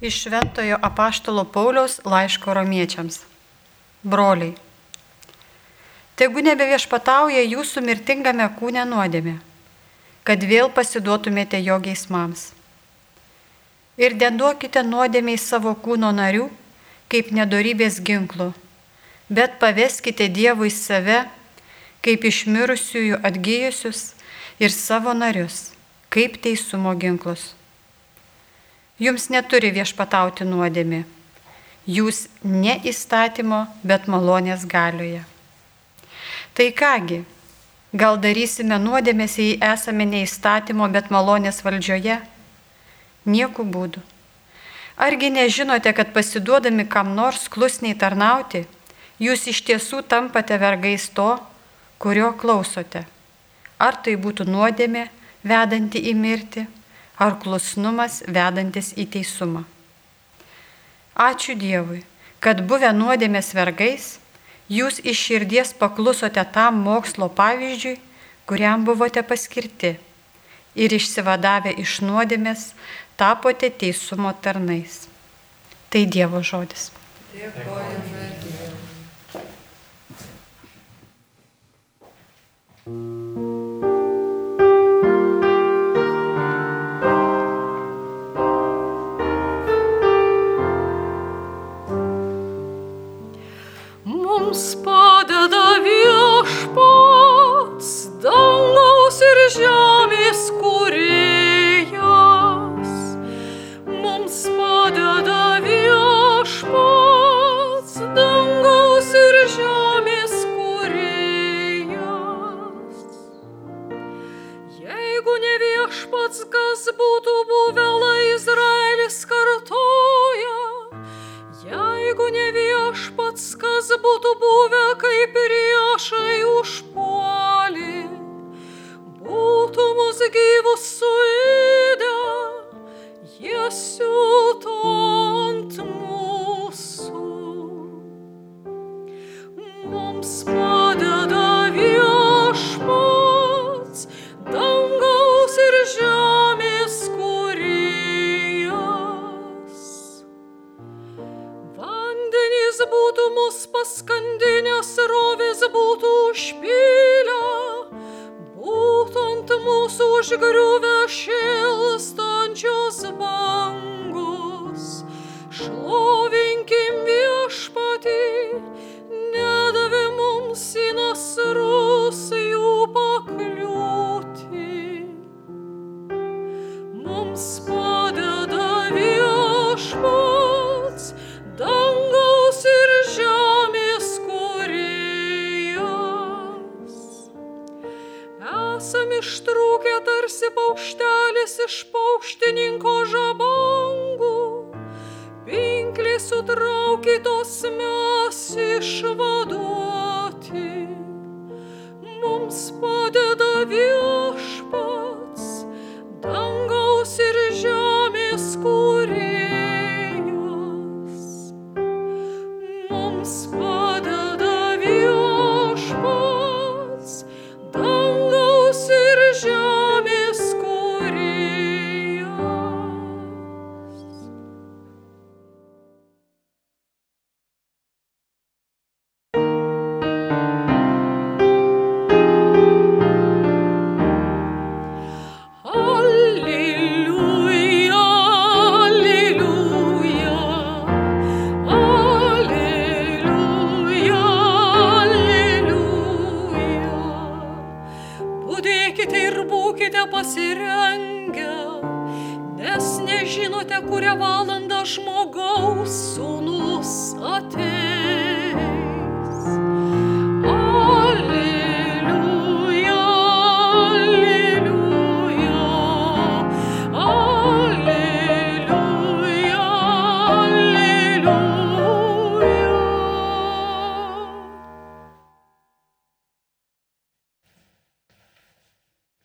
Iš Šventojo apaštalo Pauliaus laiško romiečiams. Broliai. Tegu nebeviešpatauja jūsų mirtingame kūne nuodėmė, kad vėl pasiduotumėte jo geismams. Ir neduokite nuodėmiai savo kūno narių, kaip nedorybės ginklų, bet paveskite Dievui save, kaip išmirusiųjų atgyjusius ir savo narius, kaip teisumo ginklus jums neturi viešpatauti nuodėmi. Jūs ne įstatymo, bet malonės galioje. Tai kągi, gal darysime nuodėmės, jei esame ne įstatymo, bet malonės valdžioje? Nieku būdu. Argi nežinote, kad pasiduodami kam nors klusniai tarnauti, jūs iš tiesų tampate vergais to, kurio klausote? Ar tai būtų nuodėmė, vedanti į mirtį, ar klusnumas vedantis į teisumą. Ačiū Dievui, kad buvę nuodėmės vergais, jūs iš širdies paklusote tam mokslo pavyzdžiui, kuriam buvote paskirti ir išsivadavę iš nuodėmės tapote teisumo tarnais. Tai Dievo žodis. Dėkojame žemės kuriejas mums padeda viešpats dangaus ir žemės kuriejas. Jeigu ne viešpats, kas būtų buvę, Izraelis kartoja, jeigu ne viešpats, kas būtų buvę kaip ir jošai. vos paskandinės rovės būtų užpylę, būtų ant mūsų užgriuvę šilstančios bangos. Šlovinkim viešpatį, nedavė mums į nasrus jų pakliūti. Mums pakliūti. шва. Dievui.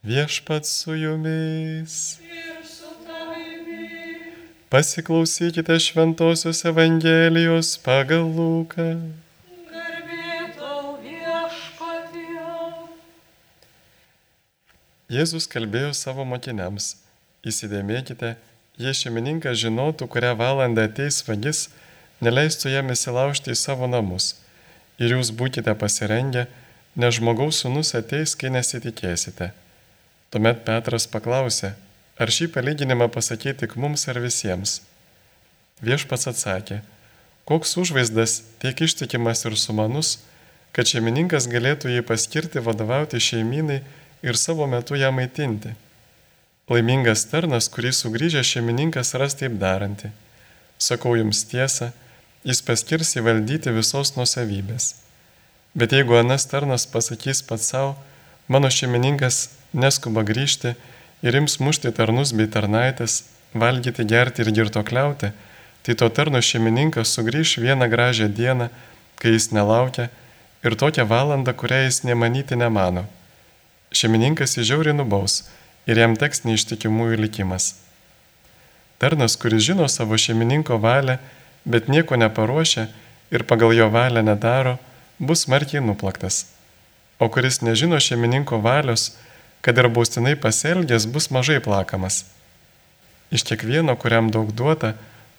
Viešpat su jumis. Pasiklausykite Šventojios Evangelijos pagal Luką. Jėzus kalbėjo savo mokiniams, įsidėmėkite jei šeimininkas žinotų, kurią valandą ateis vagis, neleistų jam įsilaužti į savo namus. Ir jūs būkite pasirengę, nes žmogaus sunus ateis, kai nesitikėsite. Tuomet Petras paklausė, ar šį palyginimą pasakyti tik mums ar visiems. Viešpats atsakė, koks užvaizdas tiek ištikimas ir sumanus, kad šeimininkas galėtų jį paskirti vadovauti šeimynai ir savo metu ją maitinti. Laimingas tarnas, kurį sugrįžęs šeimininkas ras taip darantį. Sakau jums tiesą, jis paskirs įvaldyti visos nusavybės. Bet jeigu anas tarnas pasakys pats savo, mano šeimininkas neskuba grįžti ir ims mušti tarnus bei tarnaitės, valgyti, gerti ir girtokliauti, tai to tarno šeimininkas sugrįž vieną gražią dieną, kai jis nelaukia, ir tokią valandą, kurią jis nemanyti nemano. Šeimininkas įžiauriai nubaus ir jam teks neištikimųjų likimas. Tarnas, kuris žino savo šeimininko valią, bet nieko neparuošia ir pagal jo valią nedaro, bus smarkiai nuplaktas. O kuris nežino šeimininko valios, kad ir baustinai pasielgęs, bus mažai plakamas. Iš kiekvieno, kuriam daug duota,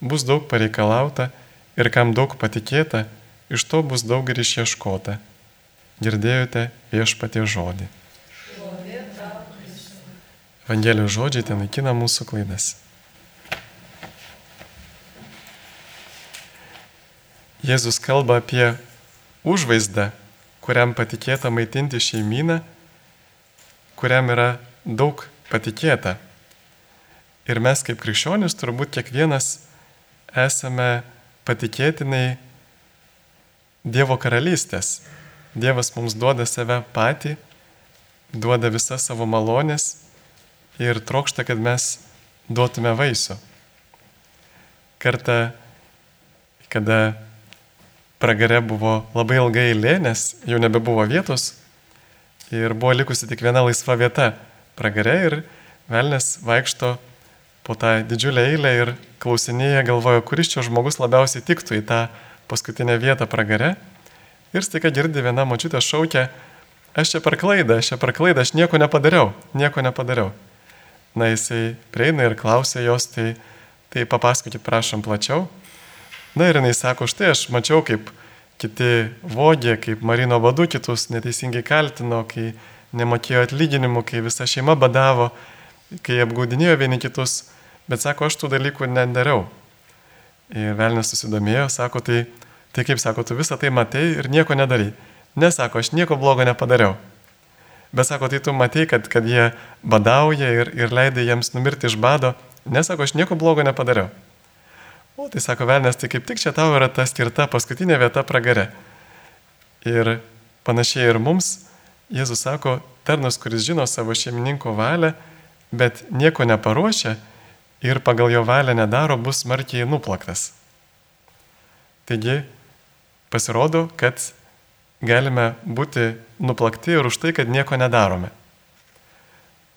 bus daug pareikalauta ir kam daug patikėta, iš to bus daug ir išieškota. Girdėjote viešpatie žodį. Evangelijos žodžiai ten naikina mūsų klaidas. Jėzus kalba apie užvaizdą, kuriam patikėta maitinti šeimyną, kuriam yra daug patikėta. Ir mes kaip krikščionis turbūt kiekvienas esame patikėtinai Dievo karalystės. Dievas mums duoda save patį, duoda visas savo malonės ir trokšta, kad mes duotume vaisių. Kartą, kada pragare buvo labai ilgai eilė, nes jau nebebuvo vietos ir buvo likusi tik viena laisva vieta pragare ir velnės vaikšto po tą didžiulę eilę ir klausinėje galvojo, kuris čia žmogus labiausiai tiktų į tą paskutinę vietą pragare. Ir staiga girdi viena močiutė šaukia, aš čia per klaidą, aš čia per klaidą, aš nieko nepadariau, nieko nepadariau. Na jisai prieina ir klausia jos, tai, tai papasakokit prašom plačiau. Na ir jinai sako, štai aš mačiau, kaip kiti vogė, kaip Marino vadu kitus neteisingai kaltino, kai nemokėjo atlyginimų, kai visa šeima badavo, kai apgaudinėjo vieni kitus. Bet sako, aš tų dalykų nedariau. Ir velnės susidomėjo, sako, tai, tai kaip sako, tu visą tai matei ir nieko nedarai. Nesako, aš nieko blogo nepadariau. Bet sako, tai tu matei, kad, kad jie badauja ir, ir leidai jiems numirti iš bado. Nesako, aš nieko blogo nepadariau. O tai sako, velnės, tai kaip tik čia tau yra ta skirta paskutinė vieta pragare. Ir panašiai ir mums, Jėzus sako, tarnas, kuris žino savo šeimininko valią, bet nieko neparuošia, ir pagal jo valią nedaro, bus smarkiai nuplaktas. Taigi pasirodo, kad galime būti nuplakti ir už tai, kad nieko nedarome.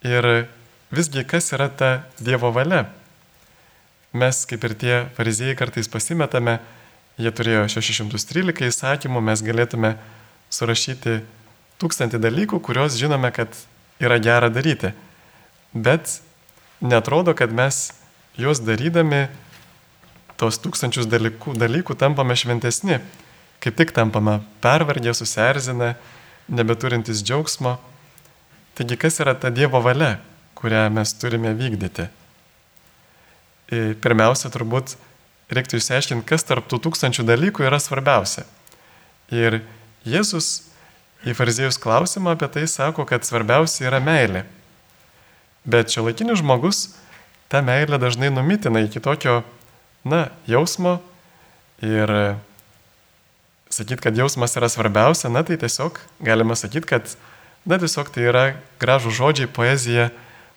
Ir visgi kas yra ta Dievo valia? Mes, kaip ir tie fariziejai, kartais pasimetame, jie turėjo 613 įsakymų, mes galėtume surašyti tūkstantį dalykų, kuriuos žinome, kad yra gera daryti. Bet netrodo, kad mes juos darydami tos tūkstančius dalykų, dalykų tampame šventesni, kaip tik tampame pervargę, susierzinę, nebeturintis džiaugsmo. Taigi kas yra ta Dievo valia, kurią mes turime vykdyti? Pirmiausia, turbūt reiktų išsiaiškinti, kas tarp tų tūkstančių dalykų yra svarbiausia. Ir Jėzus į fariziejus klausimą apie tai sako, kad svarbiausia yra meilė. Bet šio laikinis žmogus tą meilę dažnai numitina iki tokio, na, jausmo ir sakyti, kad jausmas yra svarbiausia, na tai tiesiog galima sakyti, kad, na tiesiog tai yra gražų žodžiai, poezija,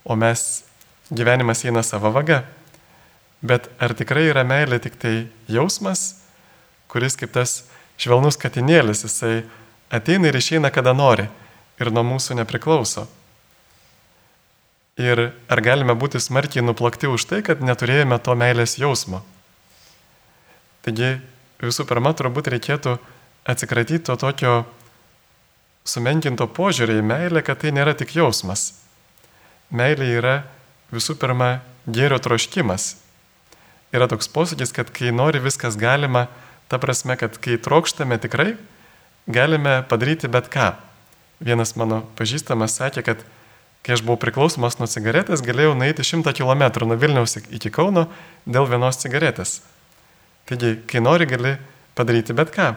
o mes gyvenimas eina savo vaga. Bet ar tikrai yra meilė tik tai jausmas, kuris kaip tas švelnus katinėlis, jisai ateina ir išeina kada nori ir nuo mūsų nepriklauso. Ir ar galime būti smarkiai nuplakti už tai, kad neturėjome to meilės jausmo? Taigi visų pirma, turbūt reikėtų atsikratyti to tokio sumenkinto požiūrį į meilę, kad tai nėra tik jausmas. Meilė yra visų pirma gėrio troškimas. Yra toks posakis, kad kai nori viskas galima, ta prasme, kad kai trokštame tikrai, galime padaryti bet ką. Vienas mano pažįstamas sakė, kad kai aš buvau priklausomas nuo cigaretės, galėjau nueiti 100 km nuo Vilniaus iki Kauno dėl vienos cigaretės. Taigi, kai nori, gali padaryti bet ką.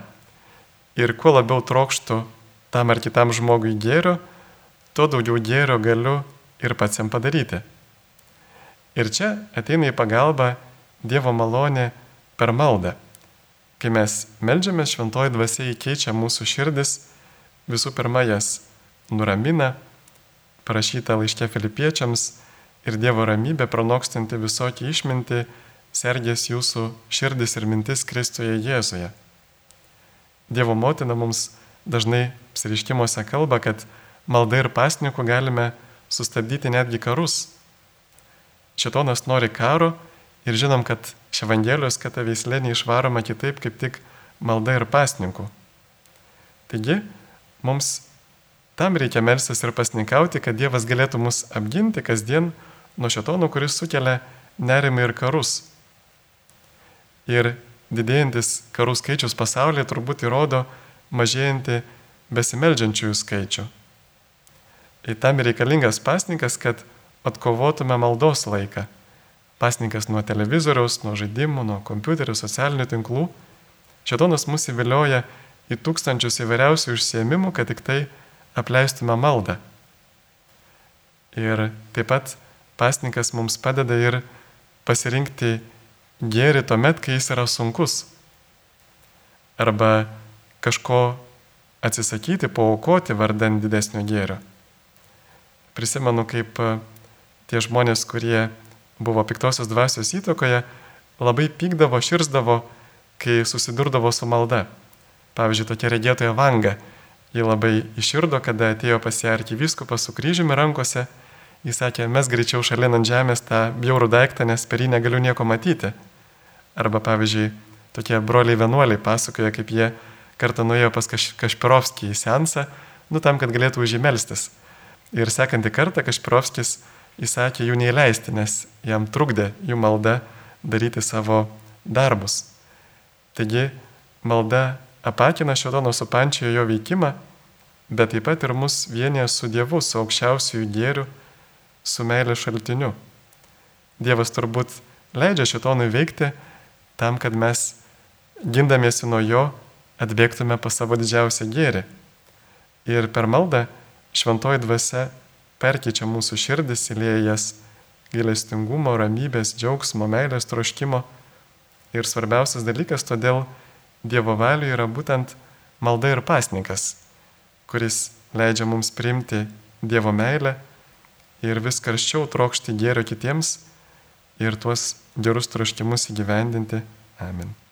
Ir kuo labiau trokštų tam ar kitam žmogui gėrio, tuo daugiau gėrio galiu ir pats jam padaryti. Ir čia ateina į pagalbą Dievo malonė per maldą. Kai mes melžiame, šventoji dvasia įkeičia mūsų širdis, visų pirma jas nuramina, parašyta laiškė filipiečiams ir Dievo ramybė pranokstanti visokį išmintį, sergės jūsų širdis ir mintis Kristuje Jėzuje. Dievo motina mums dažnai apsiriškimuose kalba, kad malda ir pasniku galime sustabdyti netgi karus. Šitonas nori karo ir žinom, kad iš Evangelijos, kad ta veislė neišvaroma kitaip kaip tik malda ir pasninku. Taigi, mums tam reikia melstis ir pasninkauti, kad Dievas galėtų mus apginti kasdien nuo šitono, kuris sukelia nerimą ir karus. Ir didėjantis karų skaičius pasaulyje turbūt įrodo mažėjantį besimeldžiančiųjų skaičių. Ir tam reikalingas pasninkas, kad atkovotume maldos laiką. Pasninkas nuo televizoriaus, nuo žaidimų, nuo kompiuterių, socialinių tinklų. Šetonas mus įvilioja į tūkstančius įvairiausių užsiemimų, kad tik tai apleistume maldą. Ir taip pat pasninkas mums padeda ir pasirinkti gėri tuomet, kai jis yra sunkus. Arba kažko atsisakyti, paukoti vardan didesnio gėrio. Prisimenu, kaip tie žmonės, kurie buvo piktosios dvasios įtakoje, labai pykdavo, širzdavo, kai susidurdavo su malda. Pavyzdžiui, tokia regėtoja Vanga, ji labai iširdo, kada atėjo pas ją arkiviskupas su kryžiumi rankose, jis sakė, mes greičiau šalin ant žemės tą bjaurų daiktą, nes per jį negaliu nieko matyti. Arba, pavyzdžiui, tokie broliai vienuoliai pasakoja, kaip jie kartą nuėjo pas Kaš Kašpirovskį į sensą, nu tam, kad galėtų užimelstis. Ir sekantį kartą Kašpirovskis įsakė jų neįleisti, nes jam trukdė jų malda daryti savo darbus. Taigi malda apakina šitono supančiojo jo veikimą, bet taip pat ir mus vienyje su Dievu, su aukščiausiųjų gėrių, su meilės šaltiniu. Dievas turbūt leidžia šitonui veikti tam, kad mes, gindamiesi nuo jo, atbėgtume pas savo didžiausią gėrį. Ir per maldą šventoji dvasia perkyčia mūsų širdis, įlėjas gailestingumo, ramybės, džiaugsmo, meilės troškimo. Ir svarbiausias dalykas, todėl Dievo valiui yra būtent malda ir pasnikas, kuris leidžia mums priimti Dievo meilę ir vis karščiau trokšti gėrio kitiems ir tuos gerus troškimus įgyvendinti. Amen.